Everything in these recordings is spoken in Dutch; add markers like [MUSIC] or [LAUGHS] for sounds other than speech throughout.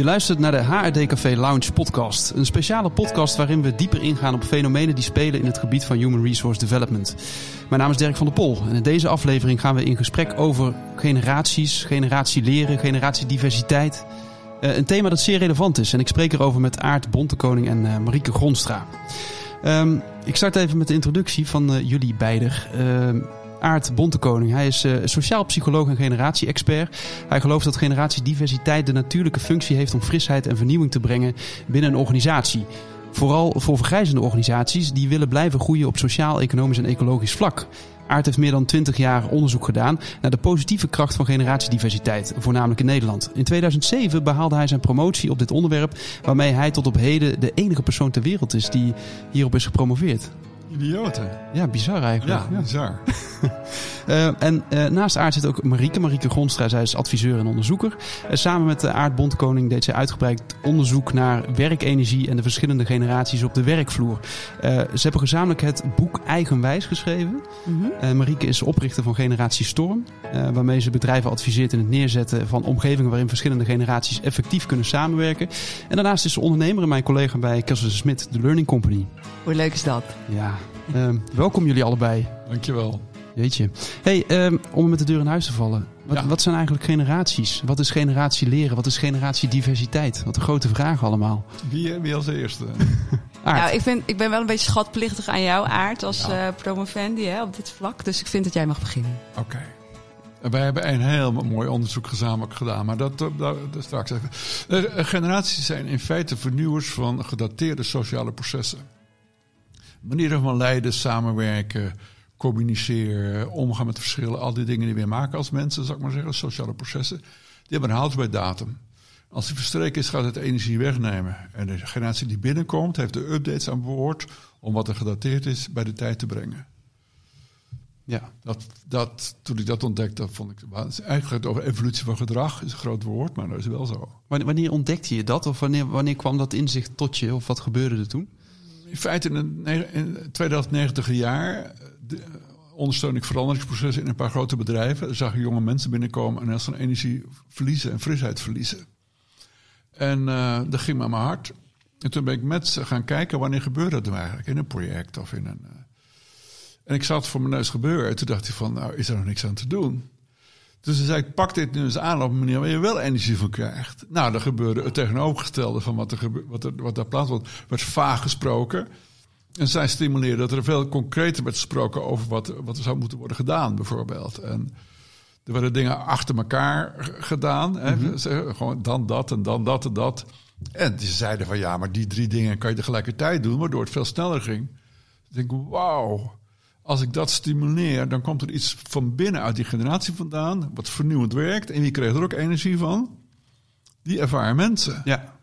Je luistert naar de HRD Café Lounge podcast. Een speciale podcast waarin we dieper ingaan op fenomenen die spelen in het gebied van Human Resource Development. Mijn naam is Dirk van der Pol en in deze aflevering gaan we in gesprek over generaties, generatie leren, generatie diversiteit. Uh, een thema dat zeer relevant is en ik spreek erover met Aart Bontekoning en uh, Marieke Gronstra. Um, ik start even met de introductie van uh, jullie beiden. Aart Bontekoning. Hij is uh, sociaal psycholoog en generatie-expert. Hij gelooft dat generatiediversiteit de natuurlijke functie heeft om frisheid en vernieuwing te brengen binnen een organisatie. Vooral voor vergrijzende organisaties die willen blijven groeien op sociaal, economisch en ecologisch vlak. Aart heeft meer dan 20 jaar onderzoek gedaan naar de positieve kracht van generatiediversiteit, voornamelijk in Nederland. In 2007 behaalde hij zijn promotie op dit onderwerp, waarmee hij tot op heden de enige persoon ter wereld is die hierop is gepromoveerd. Idioten. Ja, bizar eigenlijk. Ja, ja. bizar. uh, [LAUGHS] en uh, naast Aard zit ook Marieke. Marieke Gronstra, zij is adviseur en onderzoeker. Uh, samen met de Aard Bondkoning deed zij uitgebreid onderzoek naar werkenergie en de verschillende generaties op de werkvloer. ze hebben gezamenlijk het boek Eigenwijs geschreven. Mm -hmm. Marieke is oprichter van Generatie Storm, waarmee ze bedrijven adviseert in het neerzetten van omgevingen waarin verschillende generaties effectief kunnen samenwerken. En daarnaast is ze ondernemer en mijn collega bij Kessel Smit, de Learning Company. Hoe leuk is dat? Ja, uh, welkom jullie allebei. Dankjewel. Jeetje. Hey, um, om met de deur in huis te vallen. Wat, ja. wat, zijn eigenlijk generaties? Wat is generatie leren? Wat is generatie diversiteit? Wat een grote vraag allemaal. Wie, wie als eerste? [LAUGHS] nou, ik, vind, ik ben wel een beetje schatplichtig aan jou, Aard, als ja. uh, promovendi hè, op dit vlak. Dus ik vind dat jij mag beginnen. Oké. Okay. Wij hebben een heel mooi onderzoek gezamenlijk gedaan, maar dat, dat, dat straks even. Uh, generaties zijn in feite vernieuwers van gedateerde sociale processen manieren van leiden, samenwerken, communiceren, omgaan met verschillen, al die dingen die we maken als mensen, zou ik maar zeggen, sociale processen, die hebben een houdbaardatum. Als die verstreken is, gaat het energie wegnemen. En de generatie die binnenkomt, heeft de updates aan boord om wat er gedateerd is bij de tijd te brengen. Ja. Dat, dat, toen ik dat ontdekte, vond ik eigenlijk over evolutie van gedrag is een groot woord, maar dat is wel zo. Wanneer ontdekte je dat? Of wanneer, wanneer kwam dat inzicht tot je? Of wat gebeurde er toen? In feite in het 2090 jaar de, ondersteun ik veranderingsprocessen in een paar grote bedrijven. Er zag jonge mensen binnenkomen en als van energie verliezen en frisheid verliezen. En uh, dat ging me aan mijn hart. En toen ben ik met ze gaan kijken wanneer gebeurt dat nou eigenlijk in een project of in een. Uh... En ik zat voor mijn neus gebeuren. En toen dacht ik van, nou is er nog niks aan te doen. Dus ze zei ik, pak dit nu eens aan op een manier waar je wel energie van krijgt. Nou, dan gebeurde het tegenovergestelde van wat er, wat er, wat daar plaatsvond. werd vaag gesproken. En zij stimuleerde dat er veel concreter werd gesproken over wat, wat er zou moeten worden gedaan, bijvoorbeeld. En er werden dingen achter elkaar gedaan. Hè? Mm -hmm. Gewoon dan dat en dan dat en dat. En ze zeiden van ja, maar die drie dingen kan je tegelijkertijd doen, waardoor het veel sneller ging. Ik denk, wauw als ik dat stimuleer, dan komt er iets van binnen uit die generatie vandaan, wat vernieuwend werkt. En wie kreeg er ook energie van? Die ervaren mensen. Ja.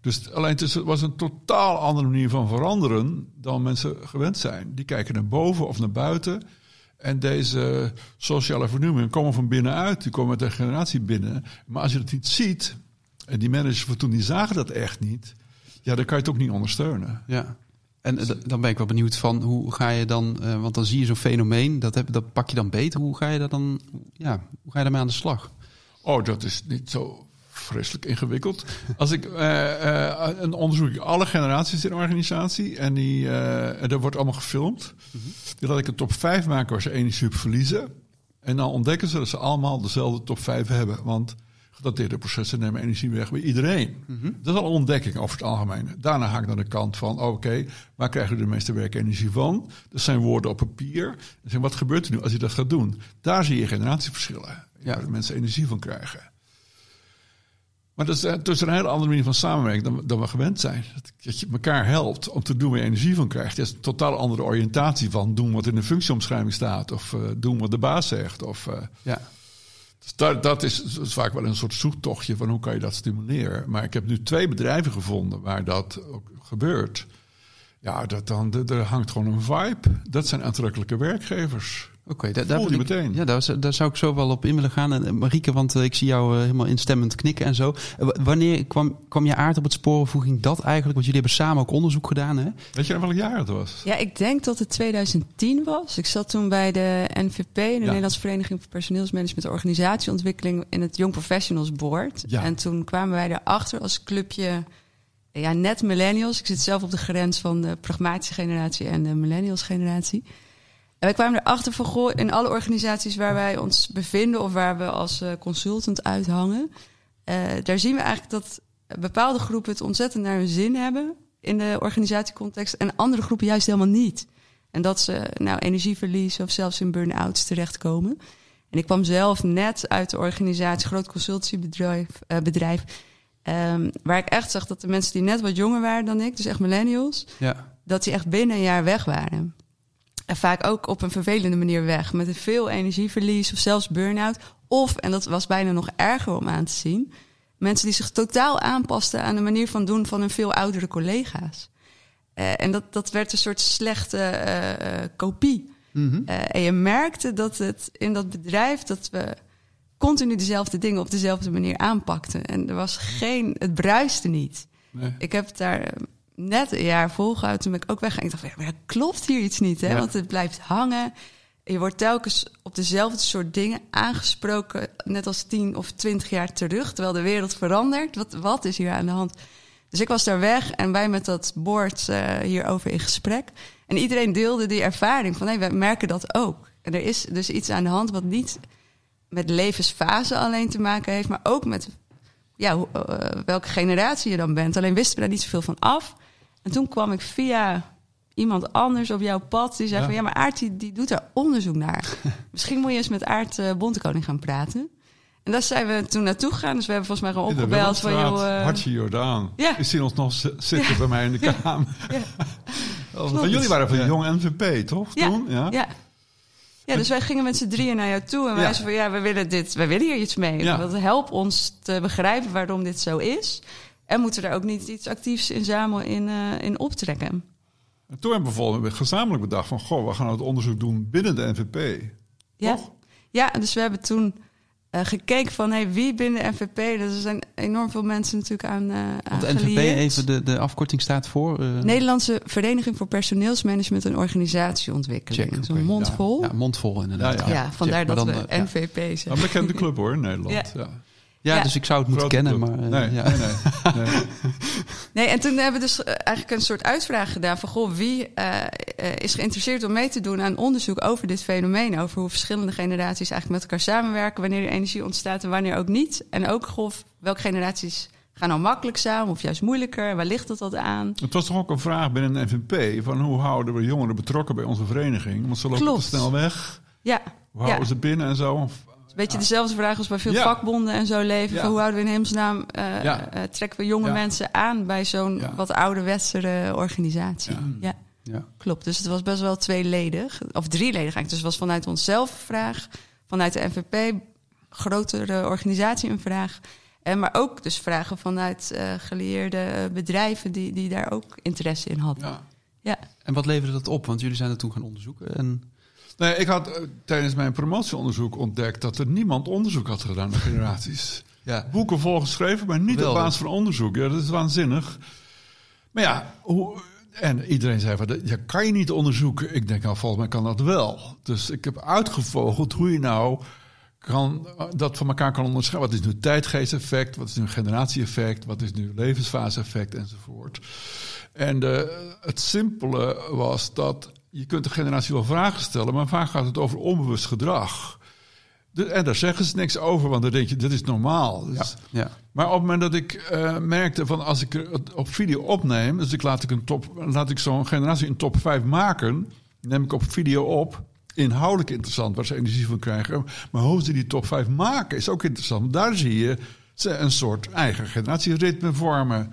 Dus alleen het was een totaal andere manier van veranderen dan mensen gewend zijn. Die kijken naar boven of naar buiten. En deze sociale vernieuwingen komen van binnenuit. Die komen uit de generatie binnen. Maar als je het niet ziet, en die managers van toen die zagen dat echt niet, ja, dan kan je het ook niet ondersteunen. Ja. En eh, dan ben ik wel benieuwd van hoe ga je dan, uh, want dan zie je zo'n fenomeen, dat, heb, dat pak je dan beter. Hoe ga je daar dan, ja, hoe ga je daarmee aan de slag? Oh, dat is niet zo vreselijk ingewikkeld. Als ik uh, een onderzoek alle generaties in de organisatie en die, en dat wordt allemaal gefilmd. -hmm. Die laat ik een top 5 maken waar ze energie verliezen. En dan ontdekken ze dat ze allemaal dezelfde top 5 hebben. Want gedateerde processen nemen energie weg bij iedereen. Mm -hmm. Dat is al een ontdekking over het algemeen. Daarna ga ik naar de kant van, oké, okay, waar krijgen we de meeste werkenergie van? Dat zijn woorden op papier. En wat gebeurt er nu als je dat gaat doen? Daar zie je generatieverschillen. Ja. Waar mensen energie van krijgen. Maar dat is, dat is een hele andere manier van samenwerken dan, dan we gewend zijn. Dat je elkaar helpt om te doen waar je energie van krijgt. Dat is een totaal andere oriëntatie van doen wat in de functieomschrijving staat. Of uh, doen wat de baas zegt. Of, uh, ja. Dus dat, is, vaak wel een soort zoektochtje van hoe kan je dat stimuleren. Maar ik heb nu twee bedrijven gevonden waar dat ook gebeurt. Ja, dat dan, er hangt gewoon een vibe. Dat zijn aantrekkelijke werkgevers. Oké, daar, je ik- meteen. Ja, daar, zou- daar zou ik zo wel op in willen gaan. En, Marieke, want eh, ik zie jou eh, helemaal instemmend knikken en zo. Eh, wa- wanneer kwam, kwam je aard op het spoor? Of hoe ging dat eigenlijk? Want jullie hebben samen ook onderzoek gedaan, hè? Weet je welk jaar het was? Ja, ik denk dat het 2010 was. Ik zat toen bij de NVP, de Nederlandse Vereniging voor Personeelsmanagement en Organisatieontwikkeling, in het Young Professionals Board. Ja. En toen kwamen wij erachter als clubje, ja, net millennials. Ik zit zelf op de grens van de pragmatische generatie en de millennials generatie. En wij kwamen erachter van, goh, in alle organisaties waar wij ons bevinden of waar we als eh, consultant uithangen, eh, daar zien we eigenlijk dat bepaalde groepen het ontzettend naar hun zin hebben in de organisatiecontext en andere groepen juist helemaal niet. En dat ze nou energieverlies of zelfs in burn-outs terechtkomen. En ik kwam zelf net uit de organisatie, groot consultancybedrijf, eh, bedrijf, ehm, waar ik echt zag dat de mensen die net wat jonger waren dan ik, dus echt millennials, Ja. dat die echt binnen een jaar weg waren. En vaak ook op een vervelende manier weg. Met een veel energieverlies of zelfs burn-out. Of, en dat was bijna nog erger om aan te zien... mensen die zich totaal aanpasten aan de manier van doen van hun veel oudere collega's. Eh, en dat, dat werd een soort slechte eh, eh, kopie. Mhm. En je merkte dat het in dat bedrijf... dat we continu dezelfde dingen op dezelfde manier aanpakten. En er was geen... het bruiste niet. Nee. Ik heb daar eh, net een jaar volgehouden. Toen ben ik ook weggegaan. Ik dacht, ja, maar klopt hier iets niet. Hè? Ja. Want het blijft hangen. Je wordt telkens op dezelfde soort dingen aangesproken. Net als tien of twintig jaar terug. Terwijl de wereld verandert. Wat, wat is hier aan de hand? Dus ik was daar weg en wij met dat board eh, hierover in gesprek. En iedereen deelde die ervaring van... hé, wij merken dat ook. En er is dus iets aan de hand wat niet met levensfase alleen te maken heeft... maar ook met ja, eh, welke generatie je dan bent. Alleen wisten we daar niet zoveel van af. En toen kwam ik via iemand anders op jouw pad. Die zei Ja. van, ja, maar Aart die, die doet daar onderzoek naar. [LAUGHS] Misschien moet je eens met Aart eh Bontekoning gaan praten. En daar zijn we toen naartoe gegaan. Dus we hebben volgens mij gewoon opgebeld van... Joh, eh, Hartje Jordaan. Ja. Ik zie ons nog zitten bij mij in de kamer. Ja. [LAUGHS] Oh, jullie waren van Ja. Jong NVP, toch? Ja, Toen? Ja. ja. Ja, dus wij gingen met z'n drieën naar jou toe. En wij Ja. zeiden van, ja, we willen dit, wij willen hier iets mee. Ja. Dat helpt ons te begrijpen waarom dit zo is. En moeten daar ook niet iets actiefs in zamelen in, eh, in optrekken. En toen hebben we bijvoorbeeld gezamenlijk bedacht van... goh, we gaan het onderzoek doen binnen de NVP. Ja, Toch? ja dus we hebben toen eh, gekeken van hey, wie binnen de NVP. Dus er zijn enorm veel mensen natuurlijk aan, eh aan Want de NVP, even de, de afkorting staat voor... eh, Nederlandse Vereniging voor Personeelsmanagement en Organisatieontwikkeling. Check, Zo'n mondvol. Ja, Ja, mondvol inderdaad. Ja, ja. vandaar Check, dat we. NVP zeggen. Een bekende club hoor, in Nederland. Ja. Ja, Ja. dus ik zou het moeten Grote kennen, club. maar... eh, nee, ja. nee, nee, [LAUGHS] nee. Nee, en toen hebben we dus eh, eigenlijk een soort uitvraag gedaan van goh, wie eh, is geïnteresseerd om mee te doen aan onderzoek over dit fenomeen, over hoe verschillende generaties eigenlijk met elkaar samenwerken, wanneer er energie ontstaat en wanneer ook niet. En ook goh, welke generaties gaan nou makkelijk samen of juist moeilijker, waar ligt dat dat aan? Het was toch ook een vraag binnen de NVP... van hoe houden we jongeren betrokken bij onze vereniging? Want ze lopen Klopt. te snel weg. Ja, Hoe houden Ja. ze binnen en zo? Beetje dezelfde vraag als bij veel vakbonden en zo leven. Van hoe houden we in hemelsnaam, eh, eh, trekken we jonge mensen aan bij zo'n wat ouderwetsere organisatie? Ja. Klopt, dus het was best wel tweeledig. Of drieledig eigenlijk. Dus het was vanuit onszelf een vraag. Vanuit de NVP, grotere organisatie een vraag. En maar ook dus vragen vanuit eh gelieerde bedrijven... Die, die daar ook interesse in hadden. Ja. Ja. En wat leverde dat op? Want jullie zijn het toen gaan onderzoeken. En... Nee, ik had eh, tijdens mijn promotieonderzoek ontdekt... dat er niemand onderzoek had gedaan naar generaties. [LAUGHS] Ja. boeken volgeschreven, maar niet op basis van onderzoek. Ja, dat is waanzinnig. Maar ja, hoe, en iedereen zei van, ja, kan je niet onderzoeken? Ik denk, nou, volgens mij kan dat wel. Dus ik heb uitgevogeld hoe je nou kan, dat van elkaar kan onderscheiden. Wat is nu tijdgeesteffect? Wat is nu generatie-effect? Wat is nu levensfase-effect? Enzovoort. En de, het simpele was dat je kunt de generatie wel vragen stellen, maar vaak gaat het over onbewust gedrag. De- en daar zeggen ze niks over, want dan denk je, dit is normaal. Dus- Ja. maar op het moment dat ik eh, merkte van als ik het op video opneem, dus ik laat ik een top, laat ik zo'n generatie een top 5 maken, neem ik op video op. Inhoudelijk interessant, waar ze energie van krijgen. Maar hoe ze die top 5 maken is ook interessant. Daar zie je ze een soort eigen generatieritme vormen.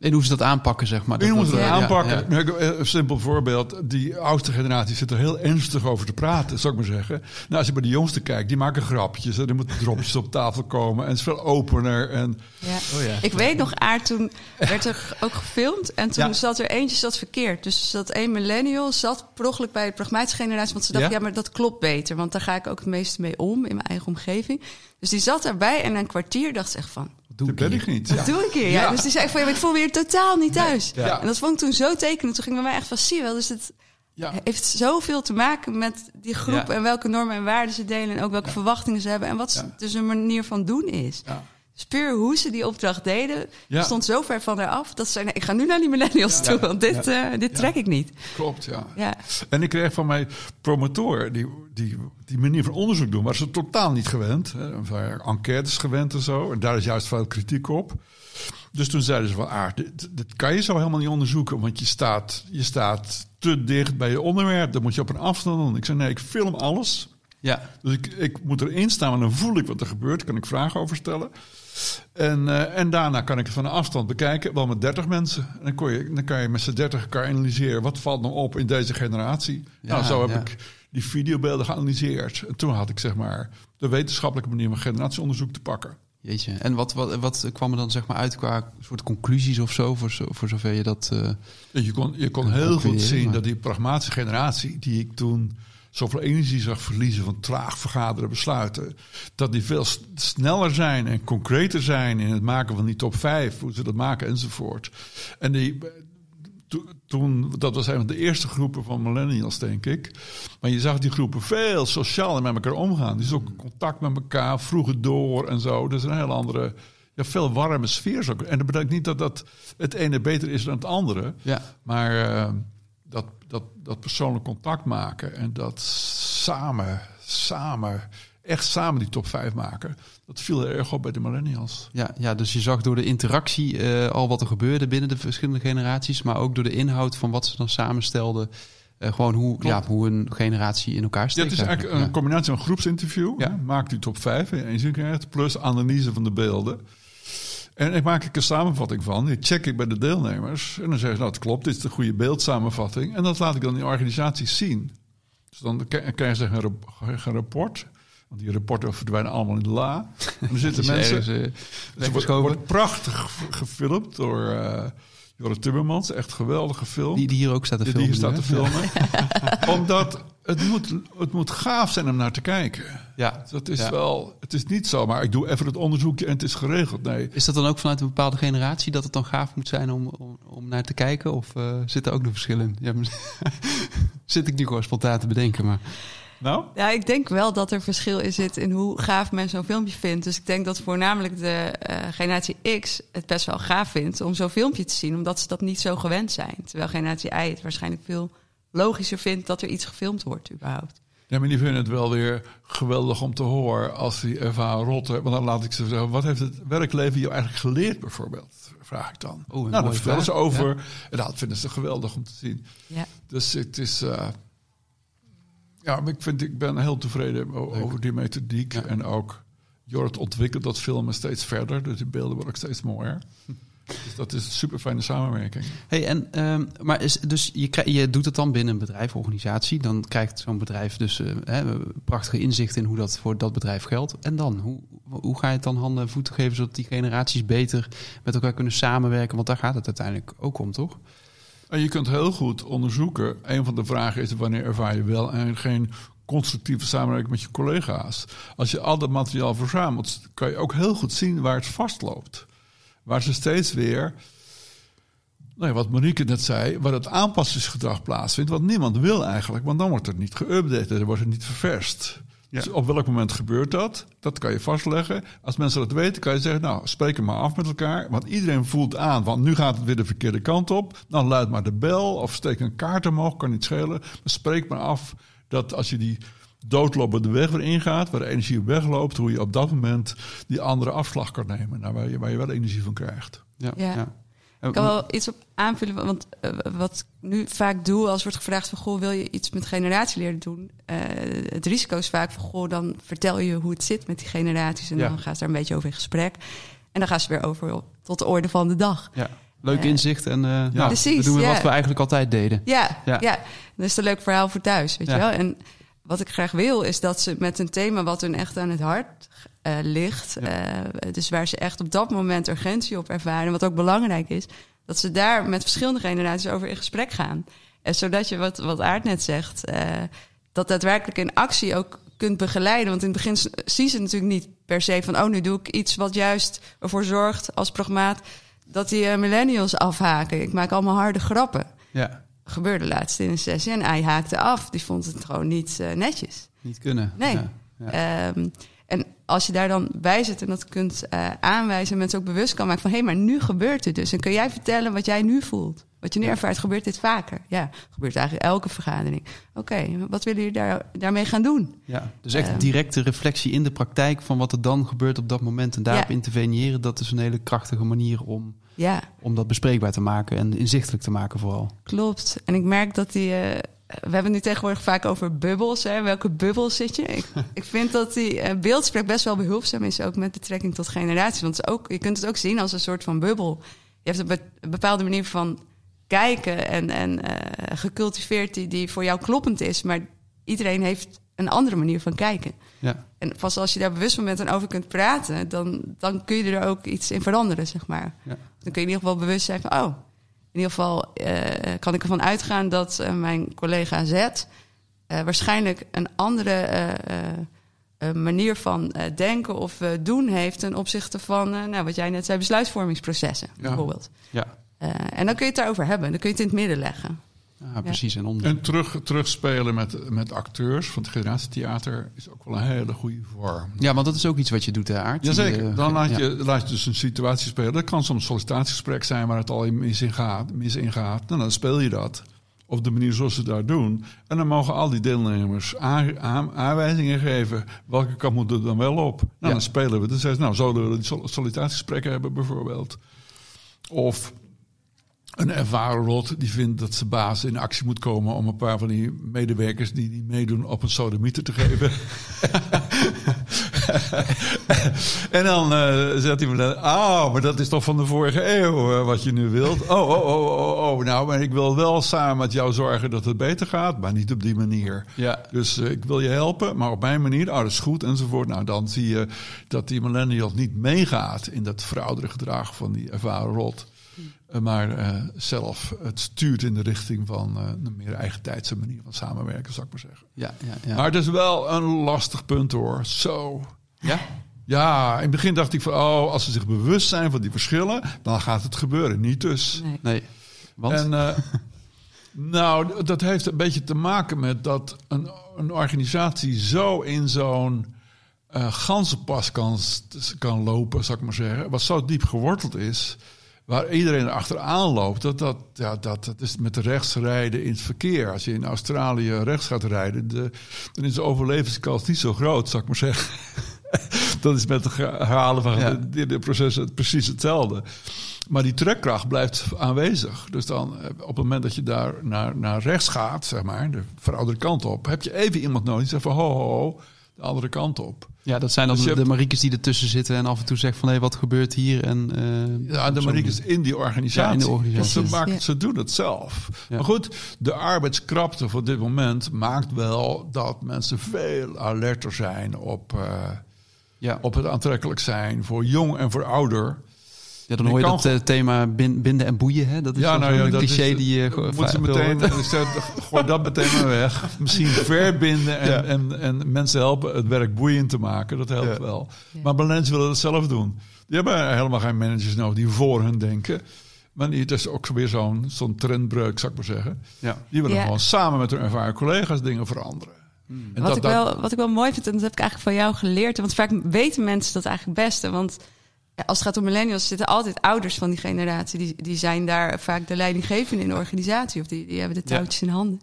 En hoe ze dat aanpakken, zeg maar. Dat- moet dat- het ja, aanpakken. ja. Nou, ik- Een simpel voorbeeld. Die oudste generatie zit er heel ernstig over te praten, zou ik maar zeggen. Nou, als je bij de jongste kijkt, die maken grapjes. En er moeten dropjes op tafel komen. En het is veel opener. En Ja. Oh ja. Ik weet nog, Aard, toen werd er ook gefilmd. En toen Ja. zat er eentje zat verkeerd. Dus er zat één millennial, zat per ongeluk bij de pragmatische generatie. Want ze dacht, Ja? ja? maar dat klopt beter. Want daar ga ik ook het meeste mee om in mijn eigen omgeving. Dus die zat erbij en na een kwartier dacht ze echt van... Doe dat ik ben hier? ik niet. Wat doe ik hier? Ja. Ja. Dus die zei van, ja, ik voel me hier totaal niet thuis. Ja. En dat vond ik toen zo tekenend. Toen ging bij mij echt van, zie wel. Dus het Ja. heeft zoveel te maken met die groep... Ja. en welke normen en waarden ze delen... en ook welke verwachtingen ze hebben... en wat Ja. dus hun manier van doen is. Ja. Dus puur hoe ze die opdracht deden, Ja. stond zo ver van haar af dat ze zei: nee, ik ga nu naar die millennials toe, want dit, eh, dit trek ik niet. Klopt, ja. Ja. En ik kreeg van mijn promotor, die, die, die manier van onderzoek doen, waar ze totaal niet gewend. Hè. Enquêtes gewend en zo. En daar is juist veel kritiek op. Dus toen zeiden ze van, ah, dit, dit kan je zo helemaal niet onderzoeken, want je staat, je staat te dicht bij je onderwerp. Dan moet je op een afstand doen. Ik zei, nee, ik film alles. Ja, Dus ik, ik moet erin staan en dan voel ik wat er gebeurt. Kan ik vragen over stellen. En, eh, en daarna kan ik het van een afstand bekijken. Wel met 30 mensen. En dan, kon je, dan kan je met z'n 30 elkaar analyseren. Wat valt nou op in deze generatie? Ja, nou, zo heb ja. ik die videobeelden geanalyseerd. En toen had ik zeg maar de wetenschappelijke manier van generatieonderzoek te pakken. jeetje. En wat, wat, wat kwam er dan zeg maar uit qua soort conclusies of zo, voor, zo, voor zover je dat... eh, je kon, je kon heel goed zien maar- dat die pragmatische generatie, die ik toen zoveel energie zag verliezen van traag vergaderen besluiten, dat die veel sneller zijn en concreter zijn in het maken van die top 5, hoe ze dat maken enzovoort. En die, to- toen, dat was een van de eerste groepen van millennials, denk ik. Maar je zag die groepen veel socialer met elkaar omgaan. Die zoeken contact met elkaar, vroegen door en zo. Dat is een heel andere, ja, veel warme sfeer. Zo. En dat betekent niet dat, dat het ene beter is dan het andere. ja, Maar eh, dat, dat, dat persoonlijk contact maken en dat samen, samen, echt samen die top 5 maken, dat viel erg op bij de millennials. ja, ja, dus je zag door de interactie eh, al wat er gebeurde binnen de verschillende generaties, maar ook door de inhoud van wat ze dan samenstelden. eh, gewoon hoe, ja, hoe een generatie in elkaar Ja, steekt. het is eigenlijk eigenlijk. een combinatie van groepsinterview, Ja. hè, maak die top 5 in één zin plus analyse van de beelden. En ik maak ik een samenvatting van, die check ik bij de deelnemers. En dan zeggen ze, nou het klopt, dit is de goede beeldsamenvatting. En dat laat ik dan in organisaties zien. Dus dan krijgen ze een, rap- een rapport. Want die rapporten verdwijnen allemaal in de la. En er zitten [LAUGHS] Die mensen... ergens, eh, Het wordt, prachtig ge- gefilmd door eh Jorre Timmermans. Echt geweldig gefilmd. die, die hier ook staat te die, filmen. die hier staat te filmen. [LAUGHS] Omdat het moet, het moet gaaf zijn om naar te kijken. Ja. Dat is Ja. wel... Het is niet zo, maar ik doe even het onderzoekje en het is geregeld. Nee. Is dat dan ook vanuit een bepaalde generatie dat het dan gaaf moet zijn om, om, om naar te kijken? Of eh zit er ook nog verschil in? Ja, [LAUGHS] zit ik nu gewoon spontaan te bedenken, maar... Nou? Ja, ik denk wel dat er verschil in zit in hoe gaaf men zo'n filmpje vindt. Dus ik denk dat voornamelijk de eh, generatie X het best wel gaaf vindt om zo'n filmpje te zien, omdat ze dat niet zo gewend zijn. Terwijl generatie Y het waarschijnlijk veel logischer vindt dat er iets gefilmd wordt überhaupt. Ja, maar die vinden het wel weer geweldig om te horen als die ervaren rotten. Want dan laat ik ze zeggen, wat heeft het werkleven je eigenlijk geleerd bijvoorbeeld? Vraag ik dan. Oh, nou, daar mooie vertellen ze over. ja. En dat vinden ze geweldig om te zien. Ja. Dus het is... eh, ja, maar ik, vind, ik ben heel tevreden over die methodiek. Ja. En ook Jorrit ontwikkelt dat filmen steeds verder. Dus die beelden worden ook steeds mooier. [LAUGHS] dus dat is een super fijne samenwerking. Hey, en, ehm, maar is, dus je, je doet het dan binnen een bedrijf, organisatie. Dan krijgt zo'n bedrijf dus eh, hè, prachtige inzicht in hoe dat voor dat bedrijf geldt. En dan, hoe, hoe ga je het dan handen en voeten geven zodat die generaties beter met elkaar kunnen samenwerken? Want daar gaat het uiteindelijk ook om, toch? En je kunt heel goed onderzoeken. Een van de vragen is wanneer ervaar je wel en geen constructieve samenwerking met je collega's. Als je al dat materiaal verzamelt, kan je ook heel goed zien waar het vastloopt. Waar ze steeds weer, nou ja, wat Marieke net zei, waar het aanpassingsgedrag plaatsvindt, wat niemand wil eigenlijk, want dan wordt het niet geüpdate, dan wordt het niet ververst. Ja. Dus op welk moment gebeurt dat? Dat kan je vastleggen. Als mensen dat weten, kan je zeggen, nou, spreek maar af met elkaar. Want iedereen voelt aan, want nu gaat het weer de verkeerde kant op. Dan luid maar de bel of steek een kaart omhoog, kan niet schelen. Maar spreek maar af dat als je die doodlopende weg weer ingaat, waar de energie op wegloopt, hoe je op dat moment die andere afslag kan nemen. Nou, waar, je, waar je wel energie van krijgt. Ja. Ja. Ik kan wel iets op aanvullen, want eh, wat ik nu vaak doe als wordt gevraagd van goh, wil je iets met generatie leren doen? Eh, het risico is vaak van goh, dan vertel je hoe het zit met die generaties en Ja. dan gaan ze daar een beetje over in gesprek. En dan gaan ze weer over tot de orde van de dag. ja. Leuk Eh, inzicht en eh, nou, we doen ja. wat we eigenlijk altijd deden. Ja, Ja. ja. dat is een leuk verhaal voor thuis, weet Ja. je wel. En wat ik graag wil, is dat ze met een thema wat hun echt aan het hart eh, ligt... Ja. eh, dus waar ze echt op dat moment urgentie op ervaren... wat ook belangrijk is, dat ze daar met verschillende generaties over in gesprek gaan. En zodat je, wat, wat Aard net zegt, eh, dat daadwerkelijk in actie ook kunt begeleiden. Want in het begin zien ze natuurlijk niet per se van... oh, nu doe ik iets wat juist ervoor zorgt als pragmaat... dat die millennials afhaken. Ik maak allemaal harde grappen Ja, gebeurde laatst in een sessie. En hij haakte af. Die vond het gewoon niet eh, netjes. niet kunnen. Nee. Ja. Ja. Ehm, en als je daar dan bij zit en dat kunt eh, aanwijzen... en mensen ook bewust kan maken van... hé, hey, maar nu gebeurt het dus. En kun jij vertellen wat jij nu voelt? Wat je nu ervaart, gebeurt dit vaker? Ja, gebeurt eigenlijk elke vergadering. Oké, wat willen jullie daar, daarmee gaan doen? Ja, dus echt Ehm. directe reflectie in de praktijk van wat er dan gebeurt op dat moment en daarop Ja. interveneren. Dat is een hele krachtige manier om, Ja, om dat bespreekbaar te maken en inzichtelijk te maken vooral. klopt. En ik merk dat die... eh, we hebben het nu tegenwoordig vaak over bubbels. Hè? Welke bubbel zit je? Ik, [LAUGHS] ik vind dat die eh, beeldspraak best wel behulpzaam is, ook met betrekking tot generatie. Want ook, je kunt het ook zien als een soort van bubbel. Je hebt een bepaalde manier van kijken en, en eh, gecultiveerd die, die voor jou kloppend is. Maar iedereen heeft een andere manier van kijken. Ja, En pas als je daar bewust van bent en over kunt praten, dan, dan kun je er ook iets in veranderen, zeg maar. Ja. Dan kun je in ieder geval bewust zijn van, oh, in ieder geval eh, kan ik ervan uitgaan dat eh, mijn collega Z waarschijnlijk een andere manier van denken of doen heeft ten opzichte van, nou, wat jij net zei, besluitvormingsprocessen, Ja. bijvoorbeeld. ja. Eh, en dan kun je het daarover hebben, dan kun je het in het midden leggen. ja precies. En om... En terug, terugspelen met, met acteurs van het generatietheater is ook wel een hele goede vorm. Ja, want dat is ook iets wat je doet, hè, Aart? Jazeker, eh, dan laat ja. je, laat je dus een situatie spelen. Dat kan soms een sollicitatiegesprek zijn waar het al in mis in gaat. Mis in gaat. Nou, dan speel je dat op de manier zoals ze daar doen. En dan mogen al die deelnemers aan, aan- aanwijzingen geven. Welke kant moet er dan wel op? Nou, Ja. dan spelen we. Dan zeggen ze, nou, zouden we die sol- sollicitatiegesprekken hebben bijvoorbeeld? Of een ervaren rot die vindt dat zijn baas in actie moet komen om een paar van die medewerkers die niet meedoen op een sodemieter te geven. [LAUGHS] en dan eh, zegt hij me dan, oh, maar dat is toch van de vorige eeuw eh, wat je nu wilt. Oh, oh, oh, oh, oh, nou, maar ik wil wel samen met jou zorgen dat het beter gaat, maar niet op die manier. Ja. Dus eh, ik wil je helpen, maar op mijn manier, oh, dat is goed, enzovoort. Nou, dan zie je dat die millennials niet meegaat in dat verouderde gedrag van die ervaren rot. Eh, maar eh, zelf het stuurt in de richting van eh, een meer eigen tijdse manier van samenwerken, zou ik maar zeggen. Ja, ja, ja. Maar het is wel een lastig punt hoor. Zo. ja? Ja, in het begin dacht ik van, oh, als ze zich bewust zijn van die verschillen, dan gaat het gebeuren. Niet dus. Nee. Nee. Want? En eh, [LAUGHS] nou, dat heeft een beetje te maken met dat een, een organisatie zo in zo'n eh ganzenpas kan, kan lopen, zou ik maar zeggen. Wat zo diep geworteld is, waar iedereen achteraan loopt. Dat, dat, ja, dat, dat is met rechts rijden in het verkeer. Als je in Australië rechts gaat rijden, de, dan is de overlevingskans niet zo groot, zou ik maar zeggen. [LAUGHS] dat is met het herhalen van Ja. de, de, de processen precies hetzelfde. Maar die trekkracht blijft aanwezig. Dus dan eh, op het moment dat je daar naar, naar rechts gaat, zeg maar, de verouderde kant op, heb je even iemand nodig die zegt van ho, ho, ho, de andere kant op. ja, dat zijn dan Dus de, hebt- Mariekes die ertussen zitten en af en toe zeggen van hé, wat gebeurt hier? En, eh, Ja, de Mariekes in die organisatie. Ja, in de organisatie. Want ze, maken, ja. ze doen het zelf. Ja. Maar goed, de arbeidskrapte voor dit moment maakt wel dat mensen veel alerter zijn op, eh, Ja. op het aantrekkelijk zijn voor jong en voor ouder. Ja, dan je hoor je dat eh, thema bin- binden en boeien. Hè? Dat is Ja, nou ja, zo'n dat cliché is, die je moet ze meteen, [LAUGHS] gooi dat meteen maar weg. Misschien [LAUGHS] verbinden en, Ja. en, en mensen helpen het werk boeiend te maken. Dat helpt Ja. wel. Ja. Maar managers willen het zelf doen. Die hebben helemaal geen managers nodig die voor hun denken. Maar die- het is ook weer zo'n zo'n trendbreuk, zou ik maar zeggen. Ja. Die willen Ja. gewoon samen met hun ervaren collega's dingen veranderen. En wat, ik wel, wat ik wel mooi vind, en dat heb ik eigenlijk van jou geleerd. Want vaak weten mensen dat eigenlijk het beste. Want als het gaat om millennials, zitten altijd ouders van die generatie. Die, die zijn daar vaak de leidinggevende in de organisatie. Of die, die hebben de Ja. touwtjes in handen.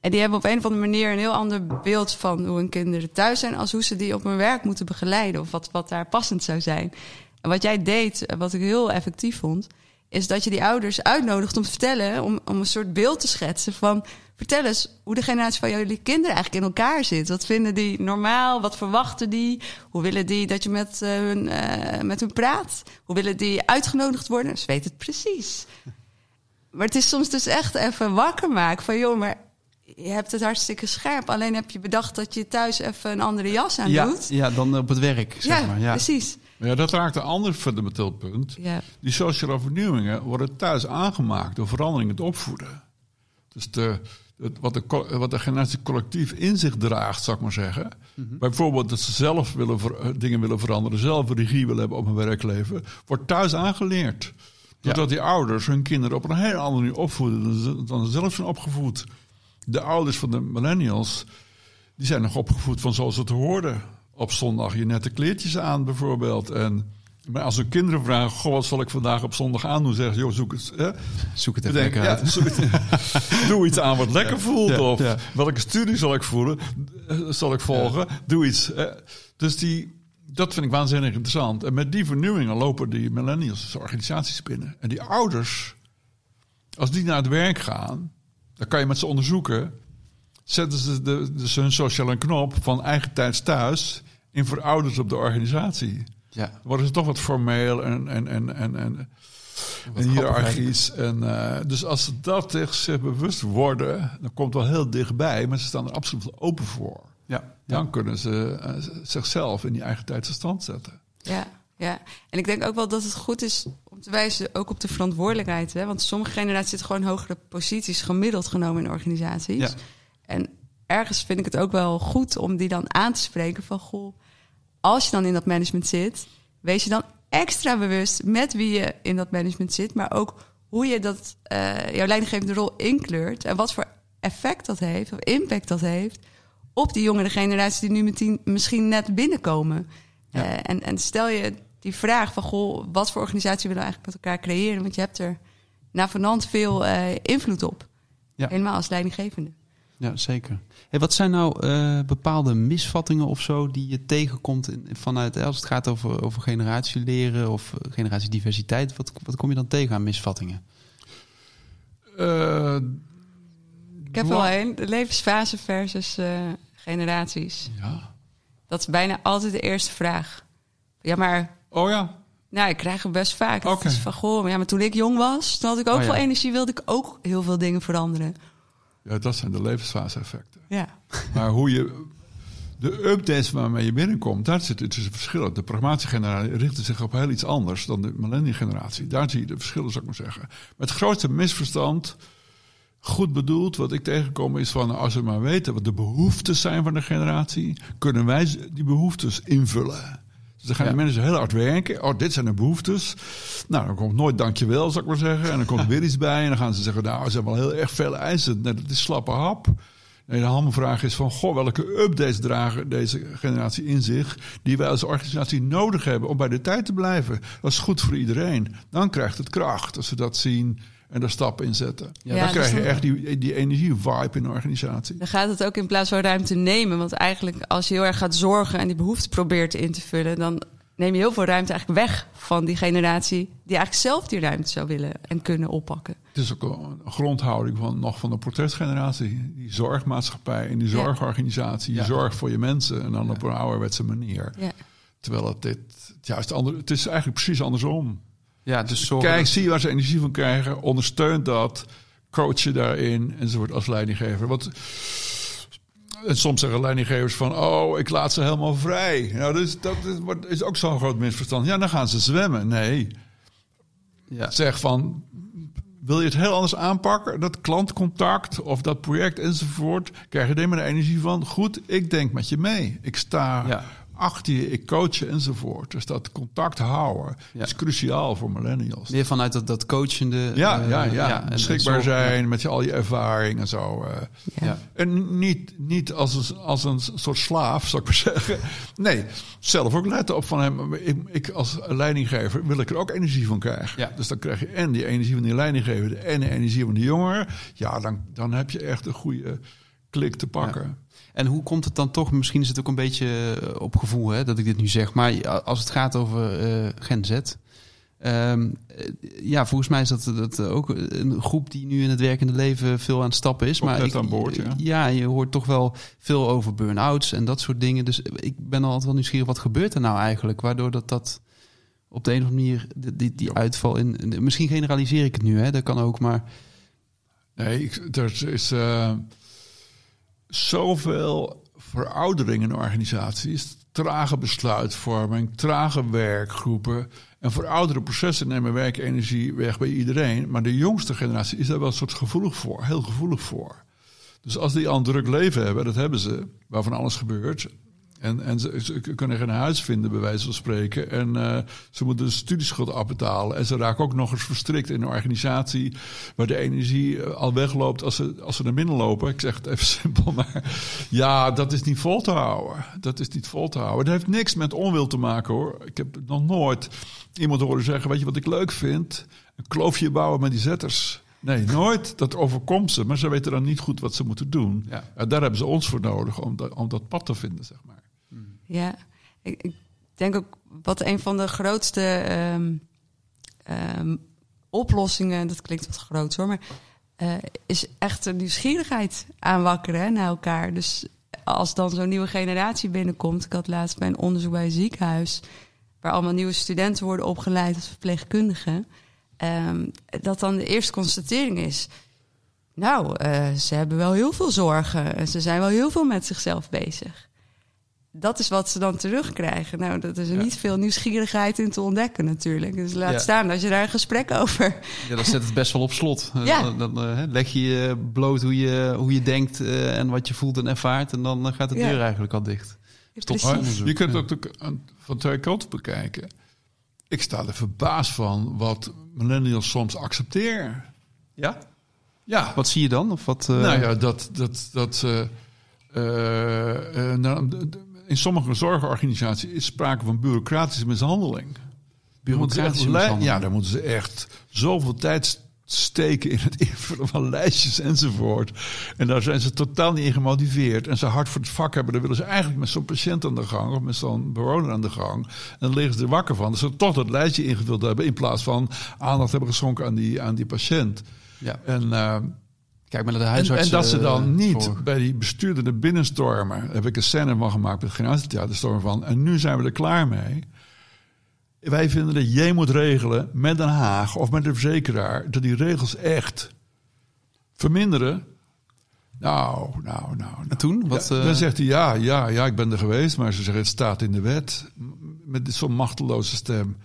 En die hebben op een of andere manier een heel ander beeld van hoe hun kinderen thuis zijn. Als hoe ze die op hun werk moeten begeleiden. Of wat, wat daar passend zou zijn. En wat jij deed, wat ik heel effectief vond. Is dat je die ouders uitnodigt om te vertellen, om, om een soort beeld te schetsen van. Vertel eens hoe de generatie van jullie kinderen eigenlijk in elkaar zit. Wat vinden die normaal? Wat verwachten die? Hoe willen die dat je met, uh, hun, uh, met hun praat? Hoe willen die uitgenodigd worden? Ze weten het precies. Maar het is soms dus echt even wakker maken van... joh, maar je hebt het hartstikke scherp. Alleen heb je bedacht dat je thuis even een andere jas aan ja, doet. Ja, dan op het werk, zeg ja, maar. Ja, precies. Ja, dat raakt een ander fundamenteel punt. Ja. Die sociale vernieuwingen worden thuis aangemaakt door verandering in het opvoeden. Dus de, het- wat, de, wat de generatie collectief in zich draagt, zou ik maar zeggen. Bijvoorbeeld dat ze zelf willen ver- eh, dingen willen veranderen, zelf regie willen hebben op hun werkleven, wordt thuis aangeleerd. Doordat die ouders hun kinderen op een hele andere manier opvoeden dan ze, dan ze zelf zijn opgevoed. De ouders van de millennials, die zijn nog opgevoed van zoals het hoorde. Op zondag je nette kleertjes aan bijvoorbeeld. En maar als hun kinderen vragen, goh, wat zal ik vandaag op zondag aan doen? Zeggen ze, joh, zoek het. Hè? Zoek het even lekker uit. het- [LAUGHS] doe iets aan wat lekker voelt. Ja, of ja. welke studie zal ik voelen? eh, Zal ik volgen? Doe iets. hè. Dus die, dat vind ik waanzinnig interessant. En met die vernieuwingen lopen die millennials, dus organisaties binnen. En die ouders, als die naar het werk gaan, dan kan je met ze onderzoeken. Zetten ze de, dus hun sociale knop van eigen tijds thuis in voor ouders op de organisatie. Ja, Dan worden ze toch wat formeel en, en, en, en, en, en hiërarchisch. En, eh, dus als ze dat zich bewust worden, dan komt het wel heel dichtbij, maar ze staan er absoluut open voor. ja, Dan kunnen ze eh, zichzelf in die eigen tijdse stand zetten. Ja, ja. En ik denk ook wel dat het goed is om te wijzen ook op de verantwoordelijkheid. Hè? Want sommige generaties zitten gewoon in hogere posities gemiddeld genomen in organisaties. Ja. En ergens vind ik het ook wel goed om die dan aan te spreken van... goh, als je dan in dat management zit, wees je dan extra bewust met wie je in dat management zit... maar ook hoe je dat, eh, jouw leidinggevende rol inkleurt... en wat voor effect dat heeft, of impact dat heeft... op die jongere generatie die nu meteen, misschien net binnenkomen... Ja. Eh, en, en stel je die vraag van, goh, wat voor organisatie willen we eigenlijk met elkaar creëren? Want je hebt er navenant veel eh, invloed op. Ja. Helemaal als leidinggevende. Ja zeker. Hey, wat zijn nou eh, bepaalde misvattingen of zo die je tegenkomt in, vanuit, als het gaat over, over generatieleren of eh, generatiediversiteit? Wat, wat kom je dan tegen aan misvattingen? Eh, Ik heb wel een, de levensfase versus eh, generaties. ja. Dat is bijna altijd de eerste vraag. Ja, maar Oh ja. nou, ik krijg het best vaak. Het Oké. is van, goh, maar ja, maar toen ik jong was, toen had ik ook Oh, ja. veel energie, wilde ik ook heel veel dingen veranderen. Ja, dat zijn de levensfase-effecten. Ja, Maar hoe je. De updates waarmee je binnenkomt, daar zit het tussen verschillen. De pragmatische generatie richtte zich op heel iets anders dan de millennial generatie. Daar zie je de verschillen, zou ik maar zeggen. Maar het grootste misverstand, goed bedoeld, wat ik tegenkom, is van als we maar weten wat de behoeftes zijn van de generatie, kunnen wij die behoeftes invullen. Dus dan gaan Ja. de mensen heel hard werken. Oh, dit zijn de behoeftes. Nou, dan komt nooit dankjewel, zou ik maar zeggen. En dan komt er weer iets bij. En dan gaan ze zeggen, nou, ze hebben wel heel erg veel eisen. Nee, dat is slappe hap. Nee, de hamvraag is van, goh, welke updates dragen deze generatie in zich... die wij als organisatie nodig hebben om bij de tijd te blijven. Dat is goed voor iedereen. Dan krijgt het kracht als ze dat zien en daar stappen in zetten. Ja, dan dus krijg je echt die, die energie-vibe in de organisatie. Dan gaat het ook in plaats van ruimte nemen. Want eigenlijk als je heel erg gaat zorgen en die behoefte probeert in te vullen, dan neem je heel veel ruimte eigenlijk weg van die generatie die eigenlijk zelf die ruimte zou willen en kunnen oppakken. Het is ook een grondhouding van, nog van de protestgeneratie. Die zorgmaatschappij en die Ja. zorgorganisatie. Je Ja. zorgt voor je mensen en dan op een ouderwetse manier. Ja. Terwijl het dit het juist ander, het is eigenlijk precies andersom. Ja, dus zorgen Kijk, dat- zie waar ze energie van krijgen, ondersteun dat, coach je daarin enzovoort als leidinggever. Want en soms zeggen leidinggevers van, oh, ik laat ze helemaal vrij. Nou, dus, dat is, wordt- is ook zo'n groot misverstand. Ja, dan gaan ze zwemmen. Nee, ja. zeg van, wil je het heel anders aanpakken? Dat klantcontact of dat project enzovoort. Krijg je er maar de energie van, goed, ik denk met je mee. Ik sta Ja. Achter je, ik coach enzovoort. Dus dat contact houden Ja. is cruciaal voor millennials. Meer vanuit dat, dat coachende... Ja, eh, ja, ja. en- en beschikbaar zijn met je, al je ervaring en zo. eh. Ja. En niet, niet als, een, als een soort slaaf, zou ik maar [LAUGHS] zeggen. Nee, zelf ook letten op van hem. Ik, ik als leidinggever wil ik er ook energie van krijgen. Ja. Dus dan krijg je en die energie van die leidinggever en de energie van de jongeren. Ja, dan, dan heb je echt een goede klik te pakken. En hoe komt het dan toch, misschien is het ook een beetje eh, op gevoel hè, dat ik dit nu zeg, maar als het gaat over eh, Gen Z, Ehm, eh, ja, volgens mij is dat, dat ook een groep die nu in het werkende leven veel aan het stappen is. Maar net ik, aan boord, ja. ja, je hoort toch wel veel over burn-outs en dat soort dingen. Dus ik ben altijd wel nieuwsgierig, wat gebeurt er nou eigenlijk? Waardoor dat, dat op de een of andere manier, die, die, die uitval in, in- Misschien generaliseer ik het nu, hè? dat kan ook, maar... Nee, ik, er is eh, zoveel veroudering in organisaties. Trage besluitvorming, trage werkgroepen. En verouderde processen nemen werkenergie weg bij iedereen. Maar de jongste generatie is daar wel een soort gevoelig voor, heel gevoelig voor. Dus als die al een druk leven hebben, dat hebben ze, waarvan alles gebeurt. En, en ze, ze kunnen geen huis vinden, bij wijze van spreken. En eh, ze moeten de studieschuld afbetalen. En ze raken ook nog eens verstrikt in een organisatie waar de energie eh, al wegloopt als ze, als ze naar binnen lopen. Ik zeg het even [LAUGHS] simpel, maar ja, dat is niet vol te houden. Dat is niet vol te houden. Dat heeft niks met onwil te maken hoor. Ik heb nog nooit iemand horen zeggen: Weet je wat ik leuk vind? Een kloofje bouwen met die zetters. Nee, nooit. Dat overkomt ze. Maar ze weten dan niet goed wat ze moeten doen. Ja. En daar hebben ze ons voor nodig om dat, om dat pad te vinden, zeg maar. Ja, ik, denk ook wat een van de grootste ehm, ehm, oplossingen, dat klinkt wat groot hoor, maar eh, is echt een nieuwsgierigheid aanwakkeren naar elkaar. Dus als dan zo'n nieuwe generatie binnenkomt, ik had laatst bij een onderzoek bij een ziekenhuis, waar allemaal nieuwe studenten worden opgeleid als verpleegkundigen, ehm, dat dan de eerste constatering is. Nou, eh, ze hebben wel heel veel zorgen en ze zijn wel heel veel met zichzelf bezig dat is wat ze dan terugkrijgen. Nou, dat is er Ja. niet veel nieuwsgierigheid in te ontdekken natuurlijk. Dus laat Ja. staan als je daar een gesprek over... Ja, dat zet het best wel op slot. [LAUGHS] Ja. Dan, dan eh, leg je je bloot hoe je, hoe je denkt eh, en wat je voelt en ervaart. En dan gaat de Ja. deur eigenlijk al dicht. Stop. Maar onderzoek, je kunt het ook van twee kanten bekijken. Ik sta er verbaasd van wat millennials soms accepteren. Ja? Ja, Wat zie je dan? Of wat, eh, nou ja, dat, dat, dat eh, eh, nou, in sommige zorgorganisaties is sprake van bureaucratische mishandeling. Bureaucratische li- mishandeling. Ja, daar moeten ze echt zoveel tijd st- steken in het [LAUGHS] invullen van lijstjes enzovoort. En daar zijn ze totaal niet in gemotiveerd. En ze hard voor het vak hebben, dan willen ze eigenlijk met zo'n patiënt aan de gang of met zo'n bewoner aan de gang. En dan liggen ze er wakker van. Dat ze toch dat lijstje ingevuld hebben in plaats van aandacht hebben geschonken aan die, aan die patiënt. Ja. En, eh, Kijk maar naar de en, huisarts. en dat ze eh, dan niet voor- bij die bestuurder naar binnen stormen. Daar heb ik een scène van gemaakt met het Generatietheaterstorm van. En nu zijn we er klaar mee. Wij vinden dat jij moet regelen met Den Haag of met de verzekeraar... dat die regels echt verminderen. Nou, nou, nou. nou. En toen? Wat, Ja, eh, Dan zegt hij, ja, ja, ja, ik ben er geweest. Maar ze zeggen, het staat in de wet. Met zo'n machteloze stem.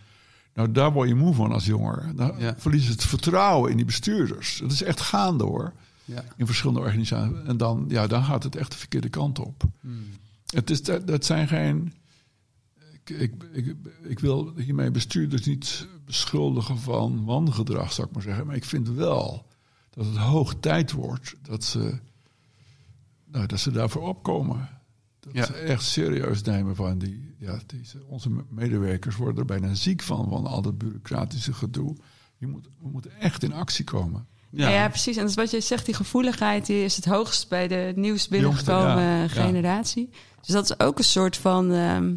Nou, daar word je moe van als jonger. Dan Ja. verliezen ze het vertrouwen in die bestuurders. Dat is echt gaande hoor ja. in verschillende organisaties. En dan, ja, dan gaat het echt de verkeerde kant op. Hmm. Het is, dat, zijn geen. Ik, ik, ik, ik wil hiermee bestuurders niet beschuldigen van wangedrag, zou ik maar zeggen. Maar ik vind wel dat het hoog tijd wordt dat ze, nou, dat ze daarvoor opkomen. Dat Ja. ze echt serieus nemen van die, ja, die, onze medewerkers worden er bijna ziek van, van al dat bureaucratische gedoe. Je moet, we moeten echt in actie komen. Ja. Ja. precies. En dat is wat je zegt, die gevoeligheid die is het hoogst bij de nieuwst binnengekomen ja. Generatie. Dus dat is ook een soort van, ehm,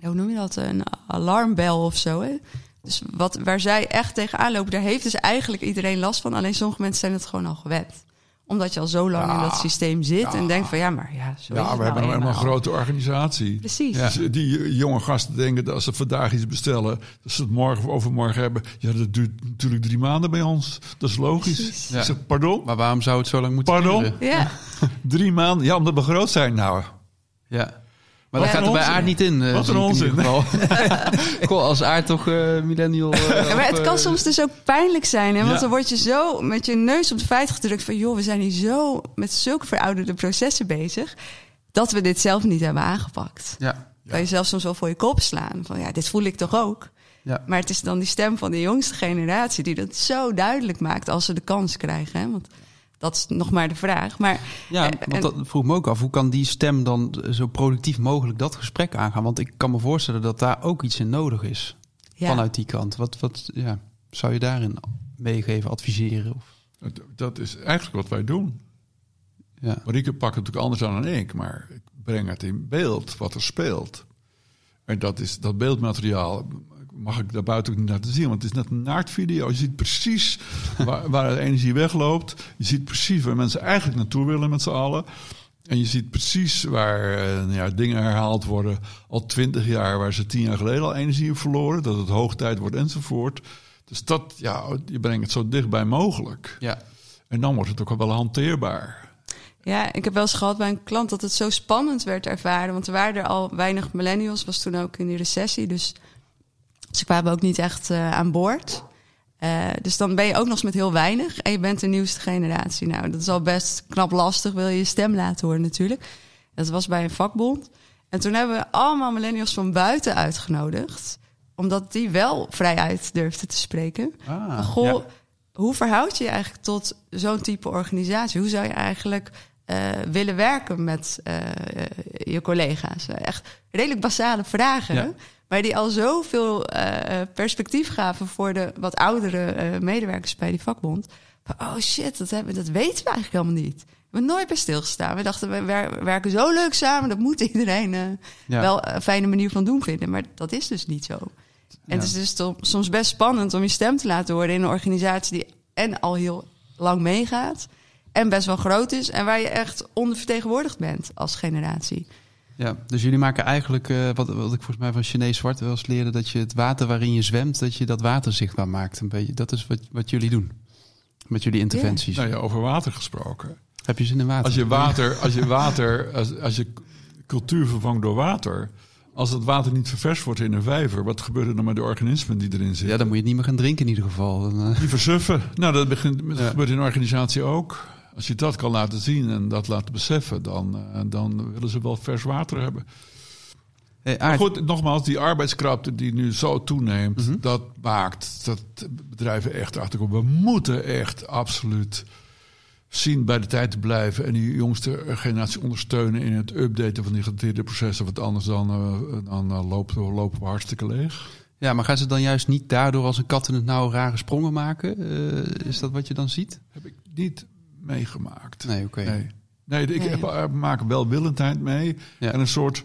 hoe noem je dat, een alarmbel of zo. Hè? Dus wat, waar zij echt tegenaan lopen, daar heeft dus eigenlijk iedereen last van. Alleen sommige mensen zijn het gewoon al gewend. Omdat je al zo lang Ja. in dat systeem zit en Ja. denkt van ja, maar ja, zo Ja, we hebben nou helemaal een grote organisatie. Precies. Dus die jonge gasten denken dat als ze vandaag iets bestellen, dat ze het morgen of overmorgen hebben. Ja, dat duurt natuurlijk drie maanden bij ons. Dat is logisch. Ik zeg, pardon? Maar waarom zou het zo lang moeten Pardon? duren? Ja, [LAUGHS] Drie maanden? Ja, omdat we groot zijn. Nou, Ja. Maar dat gaat er bij. Aard niet in. eh, Wat een onzin. [LAUGHS] Goh, als Aard toch eh, millennial... eh, Ja, maar het kan soms dus ook pijnlijk zijn. Hè? Want dan word je zo met je neus op de feit gedrukt van... joh, we zijn hier zo met zulke verouderde processen bezig... dat we dit zelf niet hebben aangepakt. Ja. Kan je zelf soms wel voor je kop slaan. Van ja, dit voel ik toch ook. Ja. Maar het is dan die stem van de jongste generatie... die dat zo duidelijk maakt als ze de kans krijgen. Hè? Want dat is nog maar de vraag. Maar Ja, Eh, want en- dat vroeg me ook af. Hoe kan die stem dan zo productief mogelijk dat gesprek aangaan? Want ik kan me voorstellen dat daar ook iets in nodig is. ja, Vanuit die kant. Wat, wat ja, zou je daarin meegeven, adviseren? Of, dat, dat is eigenlijk wat wij doen. ja. Marieke pakt het natuurlijk anders aan dan ik, maar ik breng het in beeld wat er speelt. En dat, is, dat beeldmateriaal mag ik daar buiten ook niet laten zien, want het is net een naardvideo. Je ziet precies waar, waar de energie wegloopt. Je ziet precies waar mensen eigenlijk naartoe willen met z'n allen. En je ziet precies waar eh, nou ja, dingen herhaald worden al twintig jaar, waar ze tien jaar geleden al energie in verloren, dat het hoogtijd wordt enzovoort. Dus dat, ja, je brengt het zo dichtbij mogelijk. Ja. En dan wordt het ook wel hanteerbaar. Ja, ik heb wel eens gehad bij een klant dat het zo spannend werd ervaren. Want er waren er al weinig millennials, was toen ook in die recessie. Dus ze kwamen ook niet echt uh, aan boord. Uh, dus dan ben je ook nog eens met heel weinig en je bent de nieuwste generatie. Nou, dat is al best knap lastig, wil je je stem laten horen natuurlijk. Dat was bij een vakbond. En toen hebben we allemaal millennials van buiten uitgenodigd. Omdat die wel vrijuit durfden te spreken. Ah, Goh, ja. hoe verhoud je je eigenlijk tot zo'n type organisatie? Hoe zou je eigenlijk uh, willen werken met uh, je collega's? Echt redelijk basale vragen. Ja. Maar die al zoveel uh, perspectief gaven voor de wat oudere uh, medewerkers bij die vakbond. Oh shit, dat, hebben, dat weten we eigenlijk helemaal niet. We hebben nooit bij stilgestaan. We dachten, we wer werken zo leuk samen. Dat moet iedereen uh, ja. wel een fijne manier van doen vinden. Maar dat is dus niet zo. En ja. het is dus soms best spannend om je stem te laten horen in een organisatie die en al heel lang meegaat. En best wel groot is. En waar je echt ondervertegenwoordigd bent als generatie. Ja, dus jullie maken eigenlijk, uh, wat, wat ik volgens mij van Chinees Zwart wel eens leerde, dat je het water waarin je zwemt, dat je dat water zichtbaar maakt. Een beetje, dat is wat, wat jullie doen. Met jullie interventies. Nou ja, over water gesproken. Heb je zin in water? Als je water, als je, water als, als je cultuur vervangt door water. Als het water niet ververs wordt in een vijver, wat gebeurt er dan met de organismen die erin zitten? Ja, dan moet je het niet meer gaan drinken in ieder geval. Die versuffen. Nou, dat, begint, dat ja. gebeurt in een organisatie ook. Als je dat kan laten zien en dat laten beseffen, dan, uh, dan willen ze wel vers water hebben. Hey, maar goed, nogmaals, die arbeidskrapte die nu zo toeneemt, mm -hmm. dat maakt dat bedrijven echt achterkomen. We moeten echt absoluut zien bij de tijd te blijven en die jongste generatie ondersteunen in het updaten van die gedateerde processen. Want anders dan, uh, dan uh, lopen, lopen we hartstikke leeg. Ja, maar gaan ze dan juist niet daardoor als een kat in het nauw rare sprongen maken? Uh, is dat wat je dan ziet? Heb ik niet meegemaakt. Nee, oké. Okay. Nee. nee, ik nee. Heb, maak welwillendheid mee. Ja. En een soort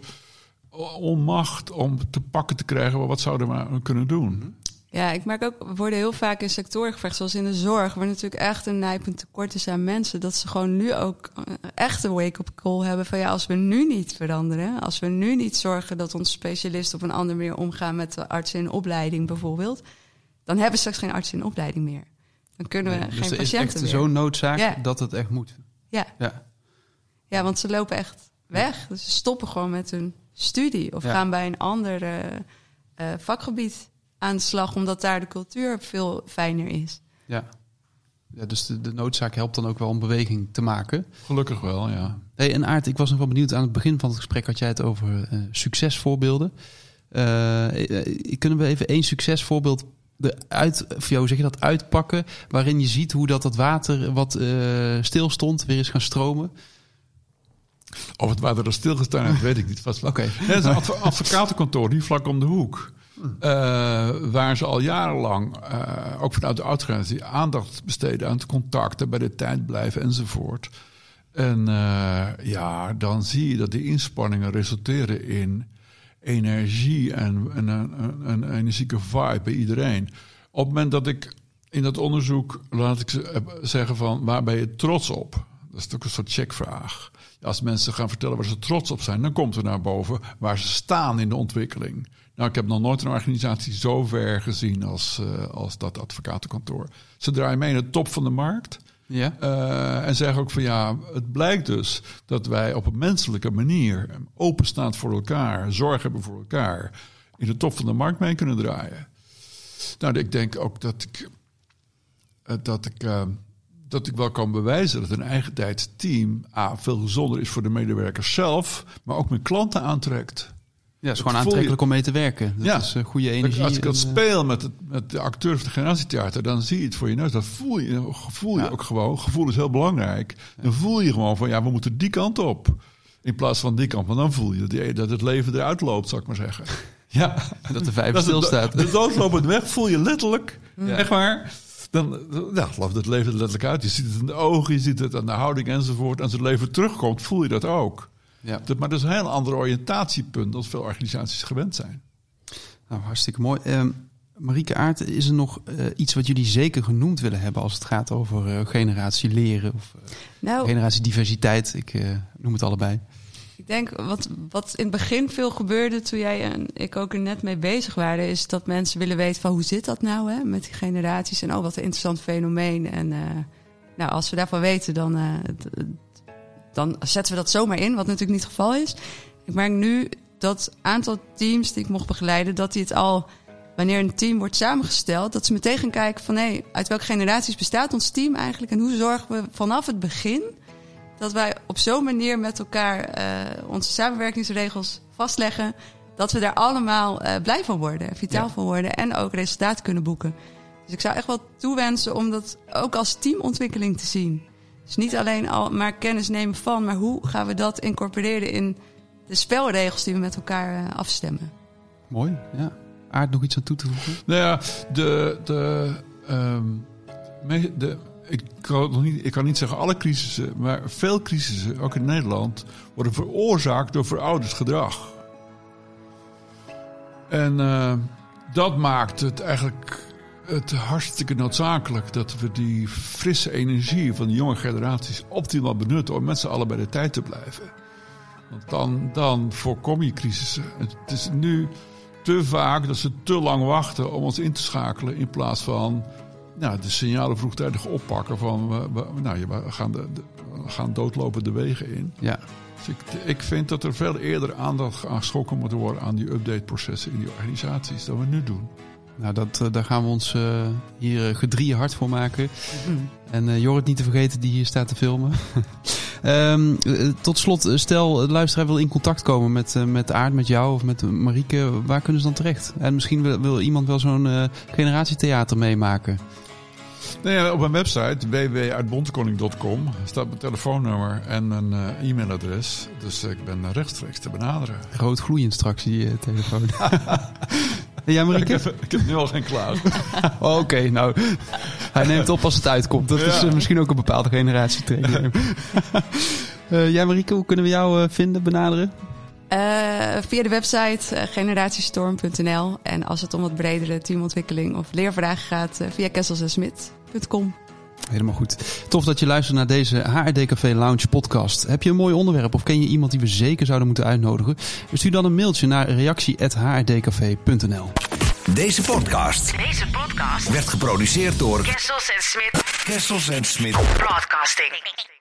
onmacht om te pakken te krijgen. Wat zouden we kunnen doen? Ja, ik merk ook, we worden heel vaak in sectoren gevraagd, zoals in de zorg, waar natuurlijk echt een nijpend tekort is aan mensen, dat ze gewoon nu ook echt een wake-up call hebben van ja, als we nu niet veranderen, als we nu niet zorgen dat onze specialisten op een andere manier omgaan met de artsen in opleiding bijvoorbeeld, dan hebben we straks geen artsen in opleiding meer. Dan kunnen we nee, geen dus er patiënten is echt zo'n noodzaak ja. dat het echt moet. Ja. ja. Ja, want ze lopen echt weg. Dus ze stoppen gewoon met hun studie of ja. gaan bij een ander uh, uh, vakgebied aan de slag, omdat daar de cultuur veel fijner is. Ja, ja dus de, de, noodzaak helpt dan ook wel om beweging te maken. Gelukkig wel, ja. Hey, en Aart, ik was nog wel benieuwd aan het begin van het gesprek had jij het over uh, succesvoorbeelden. kunnen we even één succesvoorbeeld uit, jou zeg je dat, uitpakken, waarin je ziet hoe dat, dat water wat uh, stil stond weer is gaan stromen? Of het water er stilgestaan heeft, weet ik niet. Oké. Okay. Het is een adv advocatenkantoor hier vlak om de hoek. Uh, waar ze al jarenlang, uh, ook vanuit de oudgeneratie, aandacht besteden aan het contacten, bij de tijd blijven enzovoort. En ja, dan zie je dat die inspanningen resulteren in energie en, en een, een, energieke vibe bij iedereen. Op het moment dat ik in dat onderzoek, laat ik zeggen van, waar ben je trots op? Dat is ook een soort checkvraag. Als mensen gaan vertellen waar ze trots op zijn, dan komt er naar boven waar ze staan in de ontwikkeling. Nou, ik heb nog nooit een organisatie zo ver gezien als, uh, als dat advocatenkantoor. Ze draaien mee in de top van de markt. Ja. Uh, en zeggen ook van ja, het blijkt dus dat wij op een menselijke manier openstaan voor elkaar, zorg hebben voor elkaar, in de top van de markt mee kunnen draaien. Nou, ik denk ook dat ik, uh, dat ik, uh, dat ik wel kan bewijzen dat een eigen tijds team A, veel gezonder is voor de medewerkers zelf, maar ook mijn klanten aantrekt. Ja, het is gewoon aantrekkelijk om mee te werken. Dat ja. is uh, goede energie. Als ik dat speel met, het, met de acteur van de generatietheater, dan zie je het voor je neus. Dat voel je, voel je ja. ook gewoon. Gevoel is heel belangrijk. Dan voel je gewoon van, ja, we moeten die kant op. In plaats van die kant. Want dan voel je dat het leven eruit loopt, zou ik maar zeggen. Ja. Dat de vijf stilstaat. De, de doodlopend weg voel je letterlijk. Ja. Echt waar. Dan ja, loopt het leven er letterlijk uit. Je ziet het in de ogen, je ziet het aan de houding enzovoort. Als het leven terugkomt, voel je dat ook. Ja. Maar dat is een heel ander oriëntatiepunt dan veel organisaties gewend zijn. Nou, hartstikke mooi. Uh, Marieke Aert, is er nog uh, iets wat jullie zeker genoemd willen hebben als het gaat over uh, generatie leren of nou, generatie diversiteit? Ik noem het allebei. Ik denk wat, wat in het begin veel gebeurde toen jij en ik ook er net mee bezig waren, is dat mensen willen weten van hoe zit dat nou hè, met die generaties en oh wat een interessant fenomeen. En uh, nou, als we daarvan weten, dan, uh, dan zetten we dat zomaar in, wat natuurlijk niet het geval is. Ik merk nu dat aantal teams die ik mocht begeleiden, dat die het al, wanneer een team wordt samengesteld, dat ze meteen gaan kijken van hé, hey, uit welke generaties bestaat ons team eigenlijk en hoe zorgen we vanaf het begin dat wij op zo'n manier met elkaar uh, onze samenwerkingsregels vastleggen. Dat we daar allemaal uh, blij van worden, vitaal van worden en ook resultaten kunnen boeken. Dus ik zou echt wel toewensen om dat ook als teamontwikkeling te zien. Dus niet alleen al maar kennis nemen van, maar hoe gaan we dat incorporeren in de spelregels die we met elkaar uh, afstemmen. Mooi, ja. Aard nog iets aan toe te voegen? Nou ja, de, de, um, de ik kan, nog niet, ik kan niet zeggen alle crisissen, maar veel crisissen, ook in Nederland, worden veroorzaakt door verouderd gedrag. En uh, dat maakt het eigenlijk het hartstikke noodzakelijk dat we die frisse energie van de jonge generaties optimaal benutten om met z'n allen bij de tijd te blijven. Want dan, dan voorkom je crisissen. Het is nu te vaak dat ze te lang wachten om ons in te schakelen in plaats van nou, de signalen vroegtijdig oppakken van we, nou, we, gaan de, we gaan doodlopen de wegen in. Ja. Dus ik, ik vind dat er veel eerder aandacht aan moet worden aan die updateprocessen in die organisaties dan we nu doen. Nou, dat, uh, daar gaan we ons uh, hier uh, gedrieën hard voor maken. Mm. En Jorrit niet te vergeten die hier staat te filmen. um, [LAUGHS] tot slot, stel de luisteraar wil in contact komen met, met Aard, met jou of met Marieke. Waar kunnen ze dan terecht? En misschien wil, wil iemand wel zo'n generatietheater meemaken. Nou op mijn website www.uitbontekoning.com staat mijn telefoonnummer en mijn uh, e-mailadres. Dus ik ben rechtstreeks te benaderen. Rood gloeiend straks, die uh, telefoon. [LAUGHS] ja, Marieke? Ik heb, ik heb nu al geen klaar. [LAUGHS] oh, Oké, okay, nou. Hij neemt op als het uitkomt. Dat ja. is uh, misschien ook een bepaalde generatie training. [LAUGHS] ja, Marieke, hoe kunnen we jou vinden, benaderen? Uh, via de website uh, generatiestorm.nl. En als het om wat bredere teamontwikkeling of leervragen gaat, uh, via kesselsensmit.com. Helemaal goed. Tof dat je luistert naar deze HRD Lounge podcast. Heb je een mooi onderwerp of ken je iemand die we zeker zouden moeten uitnodigen? Stuur dan een mailtje naar reactie.hrdcafé.nl Deze podcast, Deze podcast werd geproduceerd door Kessels Smit. Kessels Smit Broadcasting.